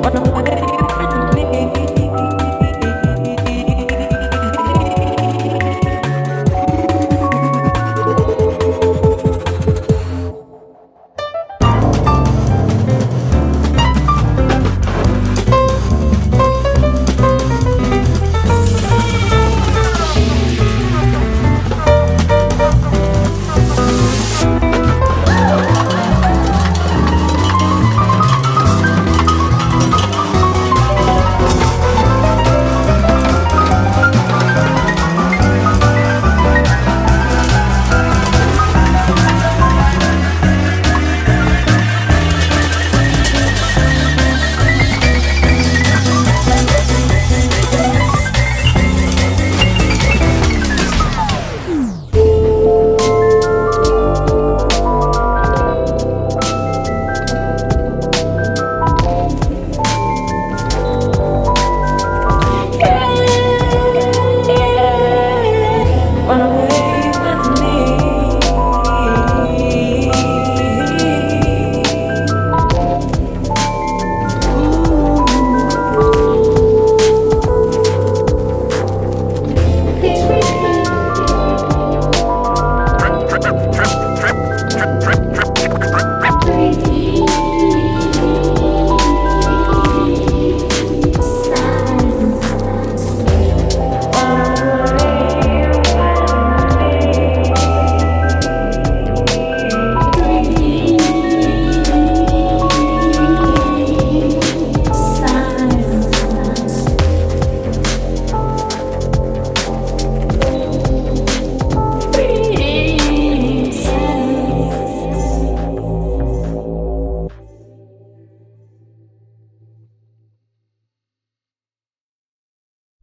What? no